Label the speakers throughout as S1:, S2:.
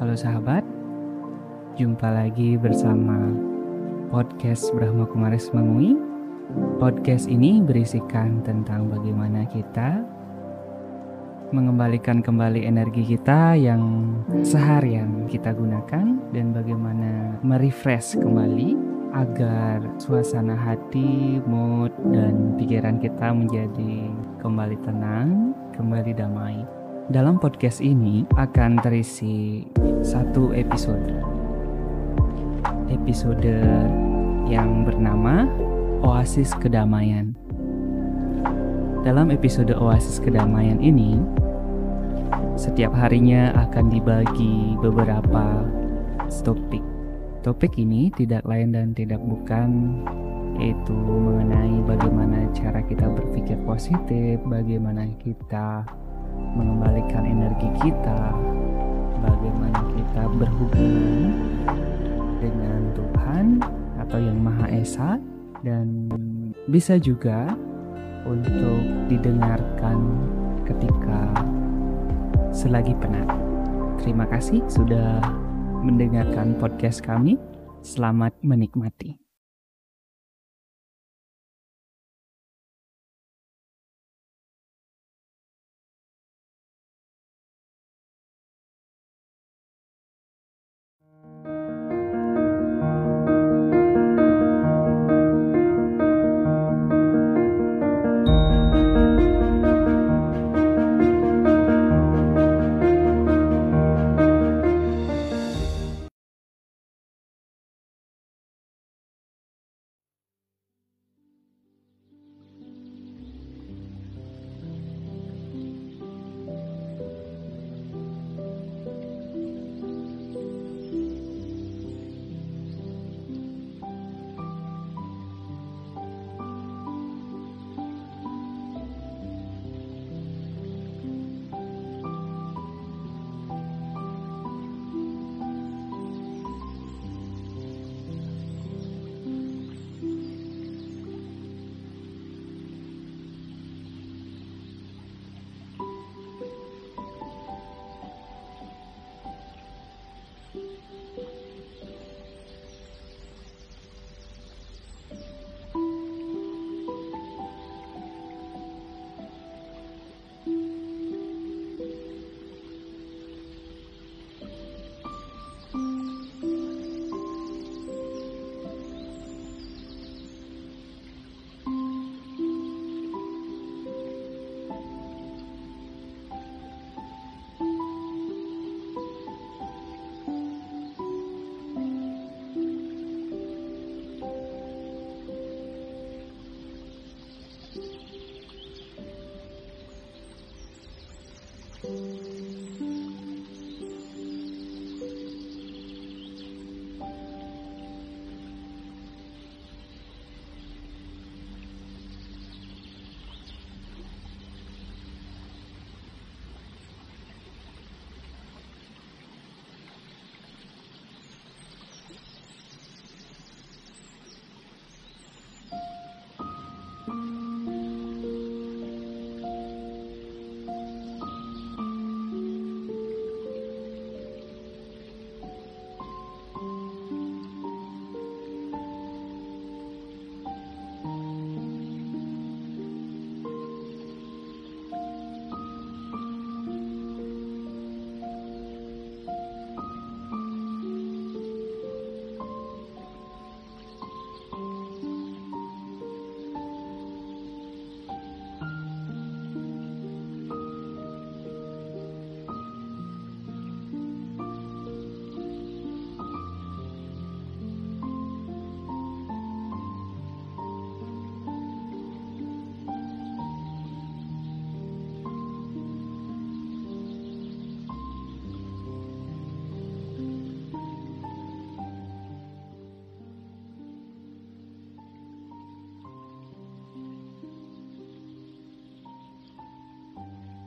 S1: Halo sahabat, jumpa lagi bersama podcast Brahma Kumaris Mengui. Podcast ini berisikan tentang bagaimana kita mengembalikan kembali energi kita yang seharian kita gunakan dan bagaimana merefresh kembali agar suasana hati, mood, dan pikiran kita menjadi kembali tenang, kembali damai. Dalam podcast ini akan terisi satu episode. Episode yang bernama Oasis Kedamaian. Dalam episode Oasis Kedamaian ini, setiap harinya akan dibagi beberapa topik. Topik ini tidak lain dan tidak bukan yaitu mengenai bagaimana cara kita berpikir positif, bagaimana kita mengembalikan energi kita, bagaimana kita berhubungan dengan Tuhan atau Yang Maha Esa, dan bisa juga untuk didengarkan ketika selagi penat. Terima kasih sudah mendengarkan podcast kami. Selamat menikmati.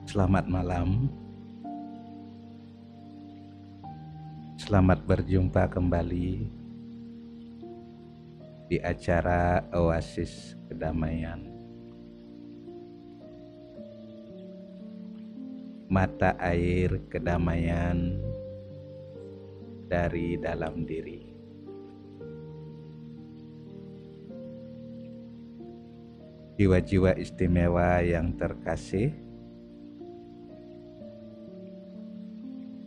S2: Selamat malam. Selamat berjumpa kembali di acara Oasis Kedamaian. Mata air kedamaian dari dalam diri. Jiwa-jiwa istimewa yang terkasih,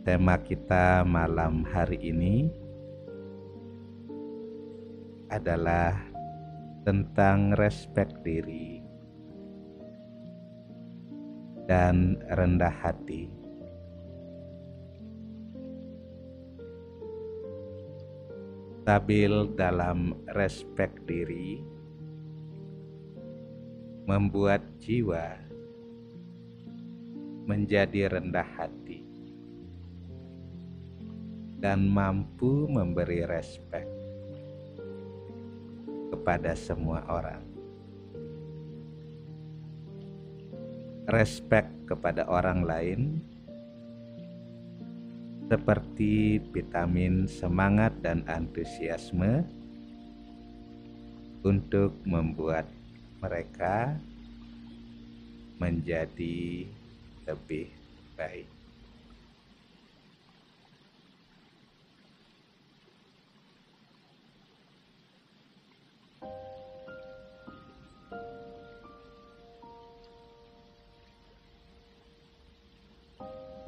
S2: tema kita malam hari ini adalah tentang respek diri dan rendah hati. Stabil dalam respek diri membuat jiwa menjadi rendah hati dan mampu memberi respek kepada semua orang. Respek kepada orang lain seperti vitamin semangat dan antusiasme untuk membuat mereka menjadi lebih baik.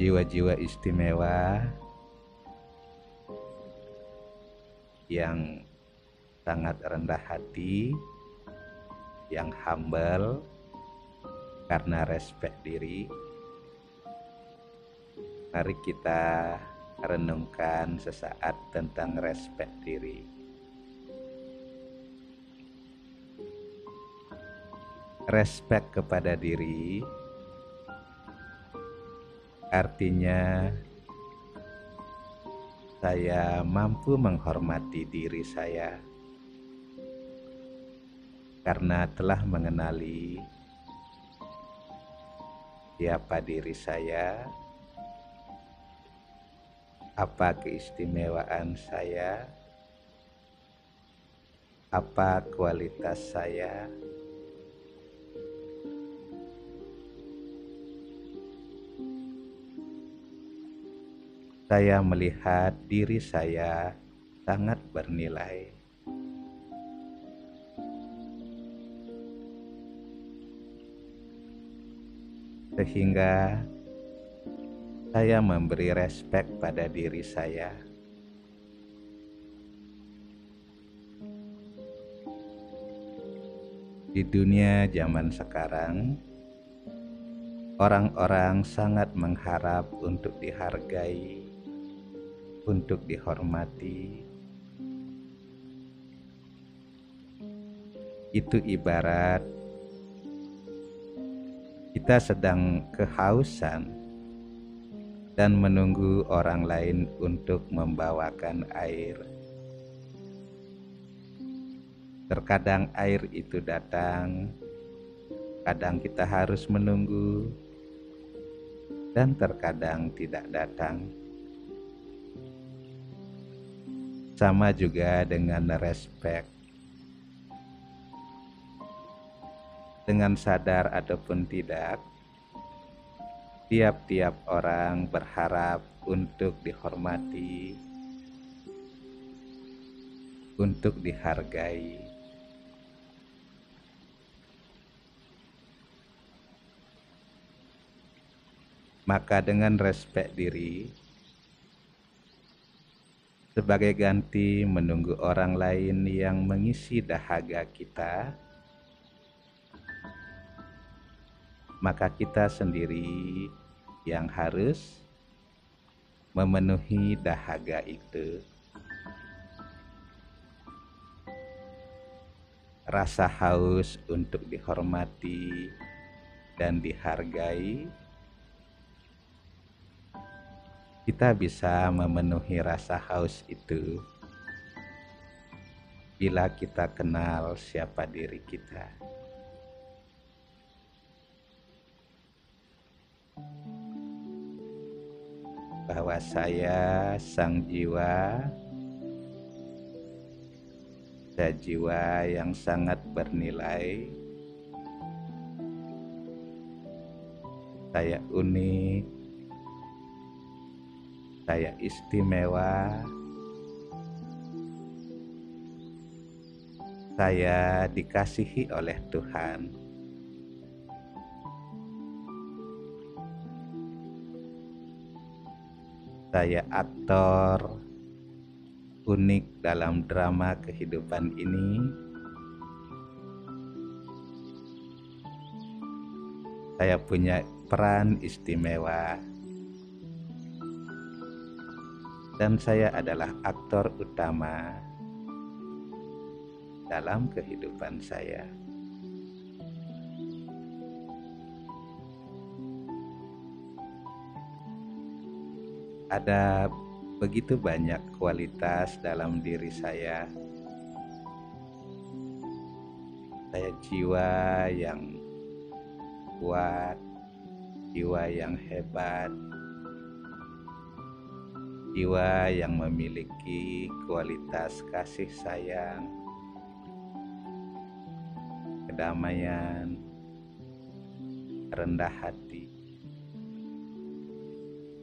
S2: Jiwa-jiwa istimewa yang sangat rendah hati, yang humble karena respect diri. Mari kita renungkan sesaat tentang respect diri. Respect kepada diri artinya saya mampu menghormati diri saya karena telah mengenali siapa diri saya, apa keistimewaan saya, apa kualitas saya. Saya melihat diri saya sangat bernilai. sehingga saya memberi respek pada diri saya. Di dunia zaman sekarang, orang-orang sangat mengharap untuk dihargai, untuk dihormati. Itu ibarat kita sedang kehausan dan menunggu orang lain untuk membawakan air. Terkadang air itu datang, kadang kita harus menunggu, dan terkadang tidak datang. Sama juga dengan respect dengan sadar ataupun tidak, tiap-tiap orang berharap untuk dihormati, untuk dihargai. Maka dengan respek diri, sebagai ganti menunggu orang lain yang mengisi dahaga kita, maka kita sendiri yang harus memenuhi dahaga itu. Rasa haus untuk dihormati dan dihargai, kita bisa memenuhi rasa haus itu bila kita kenal siapa diri kita. bahwa saya sang jiwa saya jiwa yang sangat bernilai saya unik saya istimewa, saya dikasihi oleh Tuhan. Saya aktor unik dalam drama kehidupan ini. Saya punya peran istimewa dan saya adalah aktor utama dalam kehidupan saya. Ada begitu banyak kualitas dalam diri saya. Saya jiwa yang kuat, jiwa yang hebat, jiwa yang memiliki kualitas kasih sayang, kedamaian, rendah hati,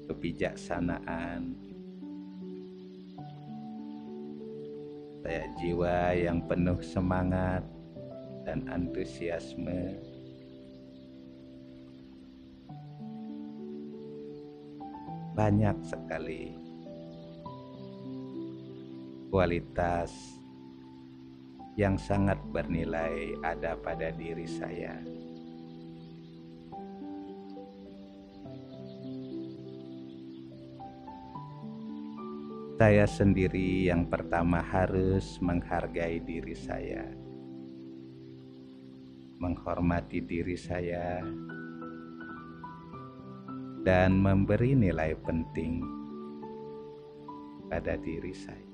S2: kebijaksanaan. Saya jiwa yang penuh semangat dan antusiasme. Banyak sekali kualitas yang sangat bernilai ada pada diri saya. Saya sendiri yang pertama harus menghargai diri saya, menghormati diri saya, dan memberi nilai penting pada diri saya.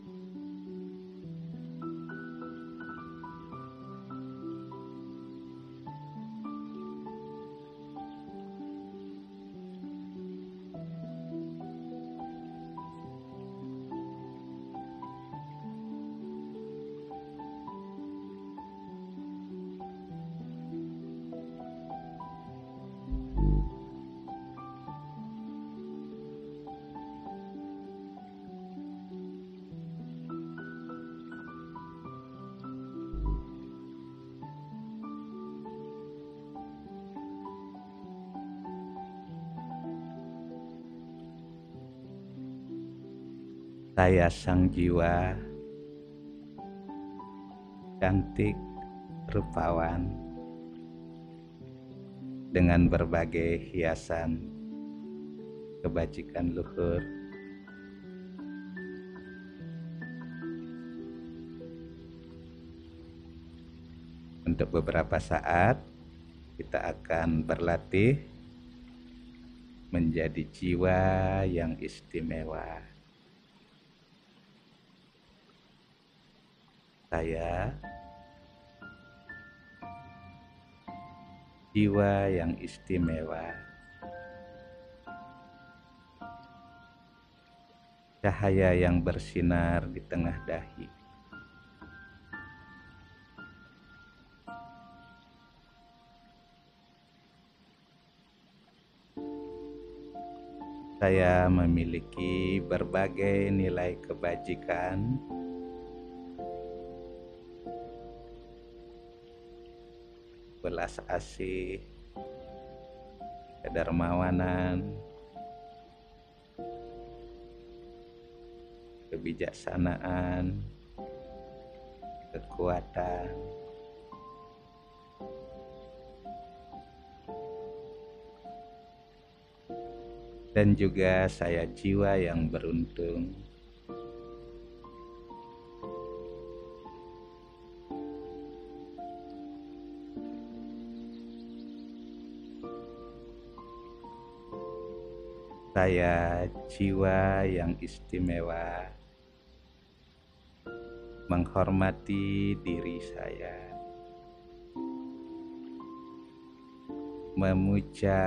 S2: Saya sang jiwa cantik, rupawan dengan berbagai hiasan kebajikan luhur. Untuk beberapa saat kita akan berlatih menjadi jiwa yang istimewa. Saya. Jiwa yang istimewa. Cahaya yang bersinar di tengah dahi. Saya memiliki berbagai nilai kebajikan belas asih, kedermawanan, kebijaksanaan, kekuatan, dan juga saya jiwa yang beruntung. Saya jiwa yang istimewa, menghormati diri saya, memuja,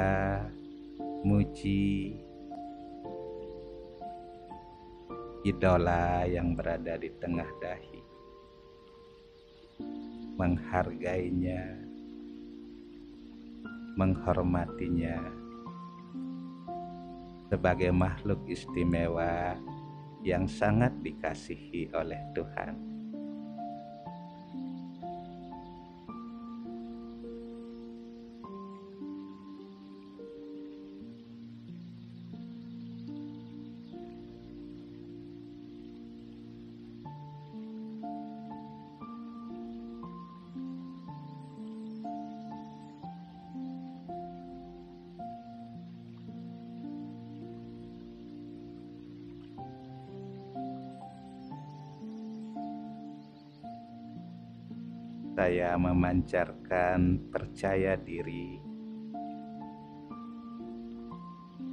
S2: muji idola yang berada di tengah dahi, menghargainya, menghormatinya sebagai makhluk istimewa yang sangat dikasihi oleh Tuhan. Saya memancarkan percaya diri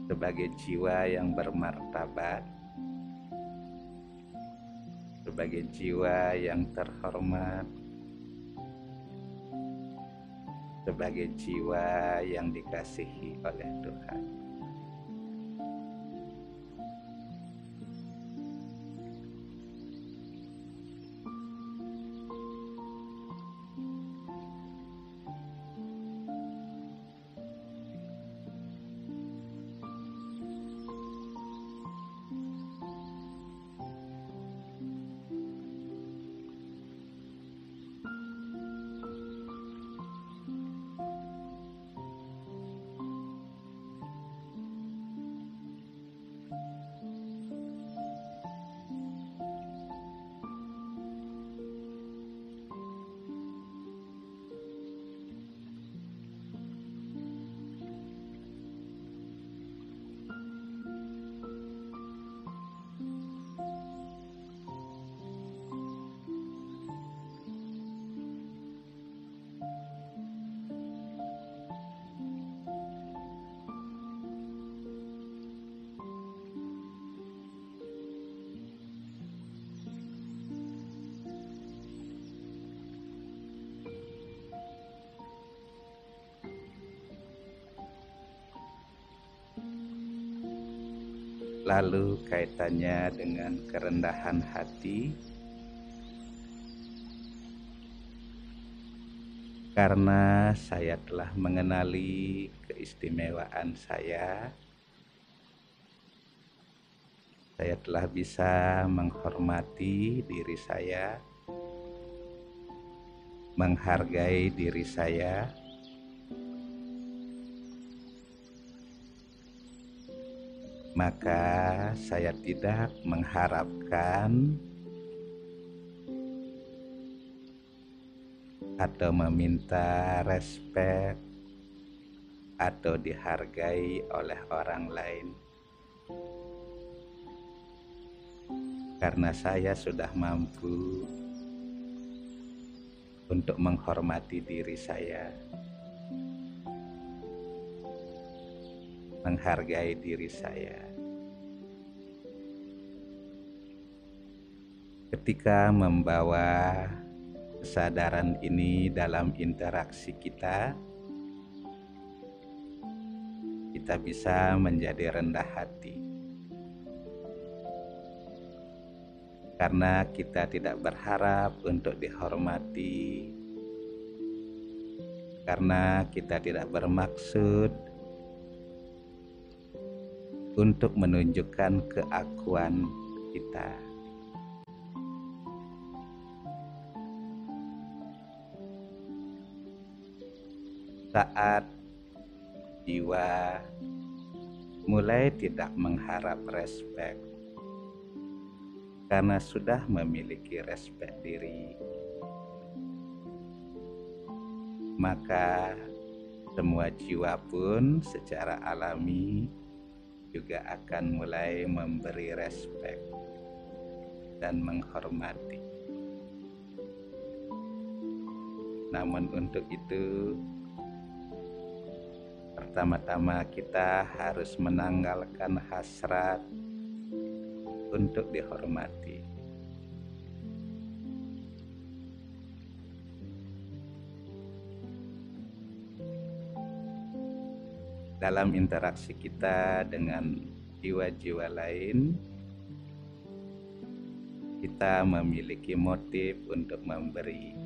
S2: sebagai jiwa yang bermartabat, sebagai jiwa yang terhormat, sebagai jiwa yang dikasihi oleh Tuhan. Lalu kaitannya dengan kerendahan hati. Karena saya telah mengenali keistimewaan saya. Saya telah bisa menghormati diri saya. Menghargai diri saya maka saya tidak mengharapkan atau meminta respek atau dihargai oleh orang lain. Karena saya sudah mampu untuk menghormati diri saya. menghargai diri saya. Ketika membawa kesadaran ini dalam interaksi kita, kita bisa menjadi rendah hati. Karena kita tidak berharap untuk dihormati, karena kita tidak bermaksud untuk menunjukkan keakuan kita. Saat jiwa mulai tidak mengharap respek karena sudah memiliki respek diri, maka semua jiwa pun secara alami juga akan mulai memberi respek dan menghormati. Namun untuk itu pertama-tama kita harus menanggalkan hasrat untuk dihormati. dalam interaksi kita dengan jiwa-jiwa lain, kita memiliki motif untuk memberi.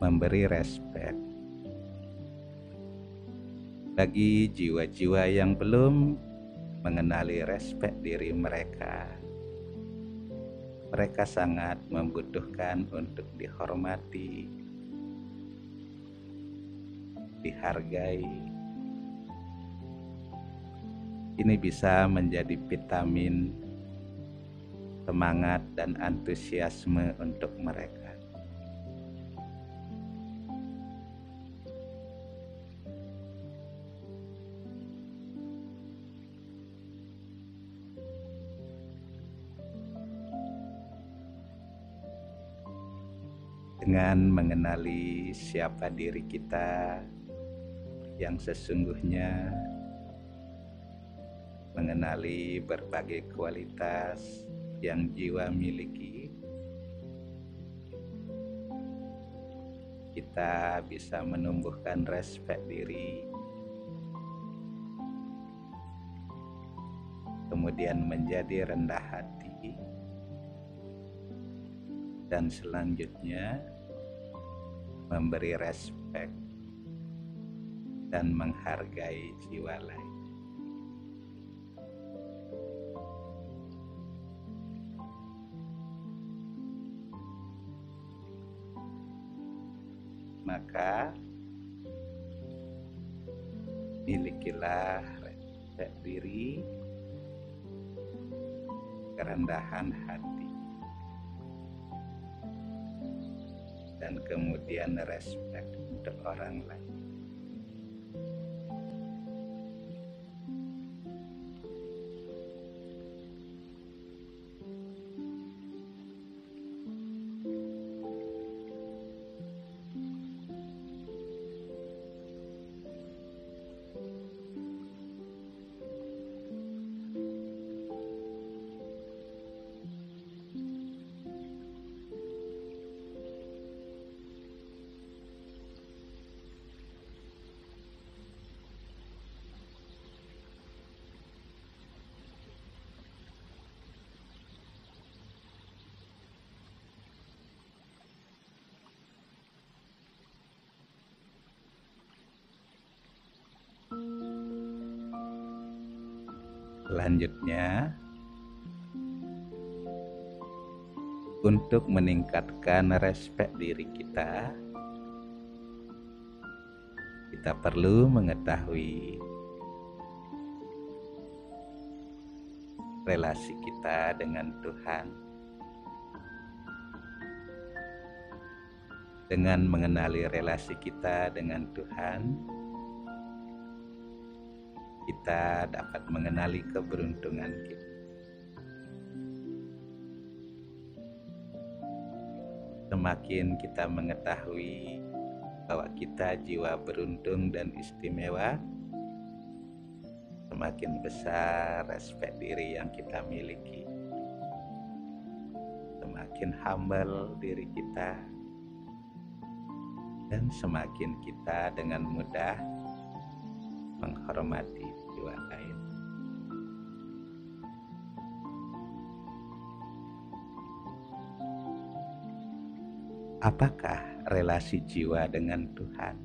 S2: Memberi respek bagi jiwa-jiwa yang belum mengenali respek diri mereka. Mereka sangat membutuhkan untuk dihormati, dihargai. Ini bisa menjadi vitamin semangat dan antusiasme untuk mereka. Dengan mengenali siapa diri kita yang sesungguhnya, mengenali berbagai kualitas yang jiwa miliki, kita bisa menumbuhkan respek diri, kemudian menjadi rendah hati, dan selanjutnya memberi respek dan menghargai jiwa lain. Maka milikilah respek diri, kerendahan hati, dan kemudian respek untuk orang lain. Selanjutnya, untuk meningkatkan respek diri kita, kita perlu mengetahui relasi kita dengan Tuhan. Dengan mengenali relasi kita dengan Tuhan, kita dapat mengenali keberuntungan kita. Semakin kita mengetahui bahwa kita jiwa beruntung dan istimewa, semakin besar respek diri yang kita miliki. Semakin humble diri kita, dan semakin kita dengan mudah menghormati lain. Apakah relasi jiwa dengan Tuhan?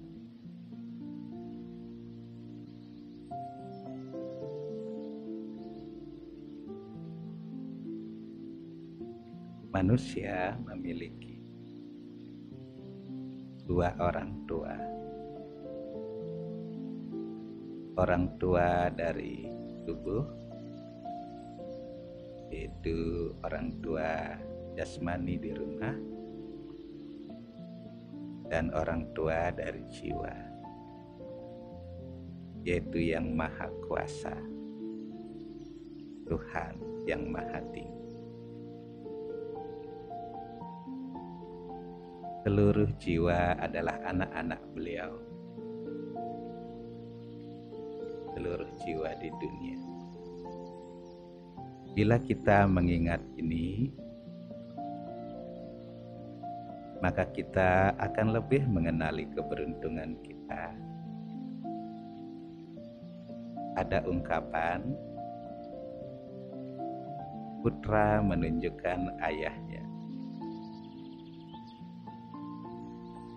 S2: Manusia memiliki dua orang tua orang tua dari tubuh yaitu orang tua jasmani di rumah dan orang tua dari jiwa yaitu yang maha kuasa Tuhan yang maha tinggi. Seluruh jiwa adalah anak-anak beliau seluruh jiwa di dunia. Bila kita mengingat ini, maka kita akan lebih mengenali keberuntungan kita. Ada ungkapan, putra menunjukkan ayahnya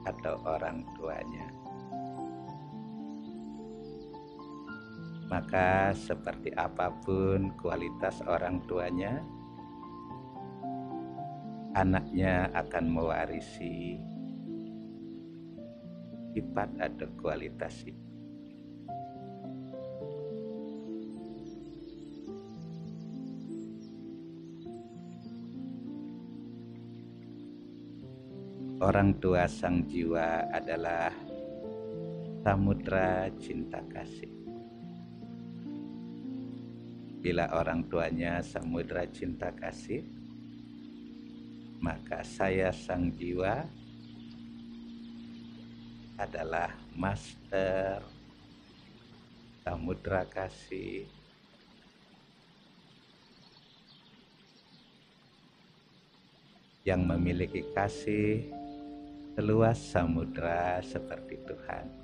S2: atau orang tuanya. Maka seperti apa pun kualitas orang tuanya, anaknya akan mewarisi sifat atau kualitas itu. Orang tua sang jiwa adalah samudra cinta kasih. Bila orang tuanya samudra cinta kasih, maka saya sang jiwa adalah master samudra kasih yang memiliki kasih seluas samudra seperti Tuhan.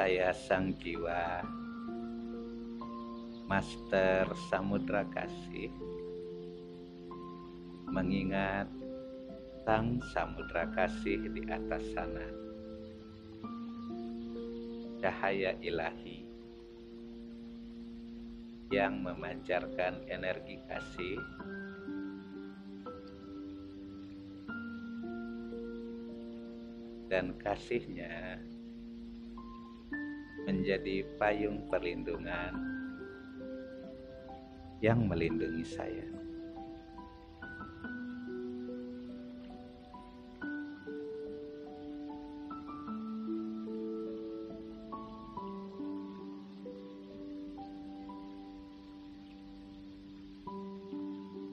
S2: Saya sang jiwa Master Samudra Kasih mengingat Sang Samudra Kasih di atas sana. Cahaya ilahi yang memancarkan energi kasih dan kasihnya menjadi payung perlindungan yang melindungi saya.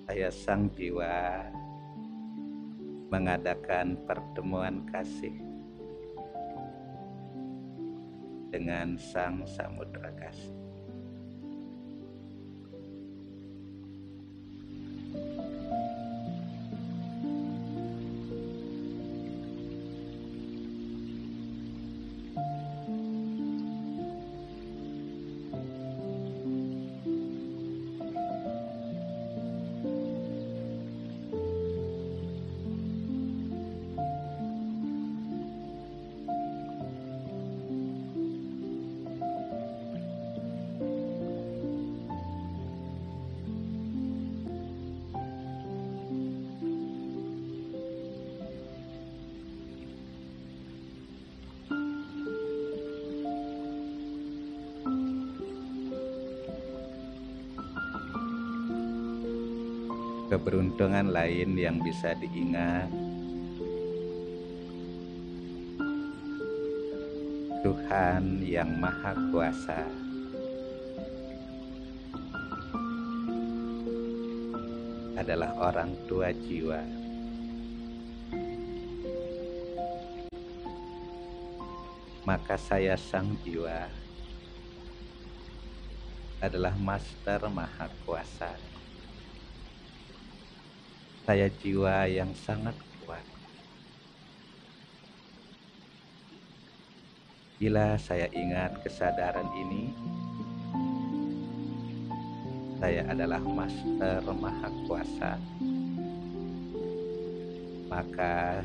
S2: saya sang jiwa mengadakan pertemuan kasih dengan sang samudra kasih. Keberuntungan lain yang bisa diingat. Tuhan yang Maha Kuasa. Adalah orang tua jiwa. Maka saya sang jiwa. Adalah Master Maha Kuasa saya jiwa yang sangat kuat. Bila saya ingat kesadaran ini, saya adalah Master Maha Kuasa, maka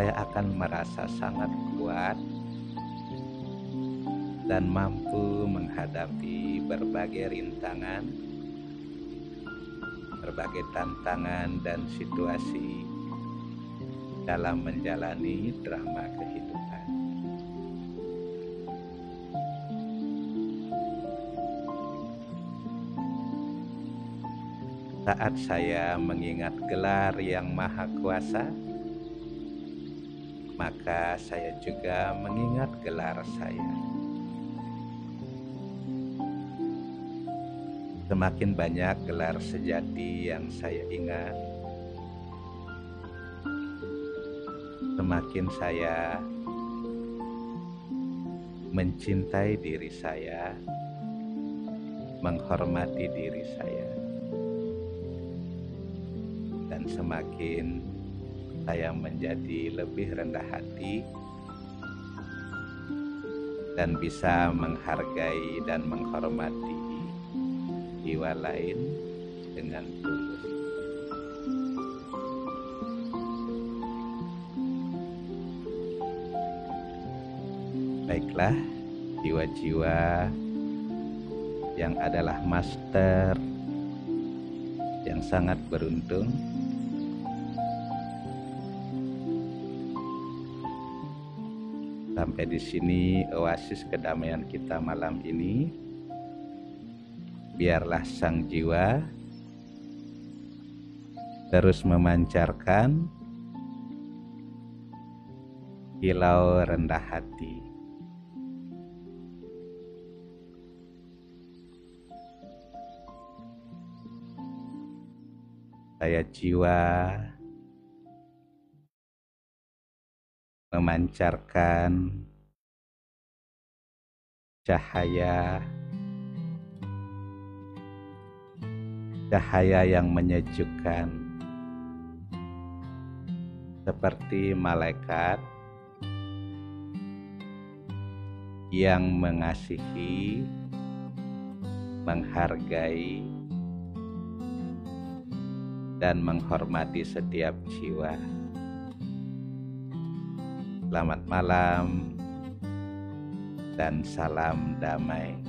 S2: saya akan merasa sangat kuat dan mampu menghadapi berbagai rintangan berbagai tantangan dan situasi dalam menjalani drama kehidupan. Saat saya mengingat gelar yang maha kuasa, maka saya juga mengingat gelar saya. Semakin banyak gelar sejati yang saya ingat, semakin saya mencintai diri saya, menghormati diri saya, dan semakin saya menjadi lebih rendah hati dan bisa menghargai dan menghormati jiwa lain dengan tulus. Baiklah, jiwa-jiwa yang adalah master yang sangat beruntung sampai di sini oasis kedamaian kita malam ini biarlah sang jiwa terus memancarkan kilau rendah hati. Saya jiwa memancarkan cahaya cahaya yang menyejukkan seperti malaikat yang mengasihi, menghargai, dan menghormati setiap jiwa. Selamat malam dan salam damai.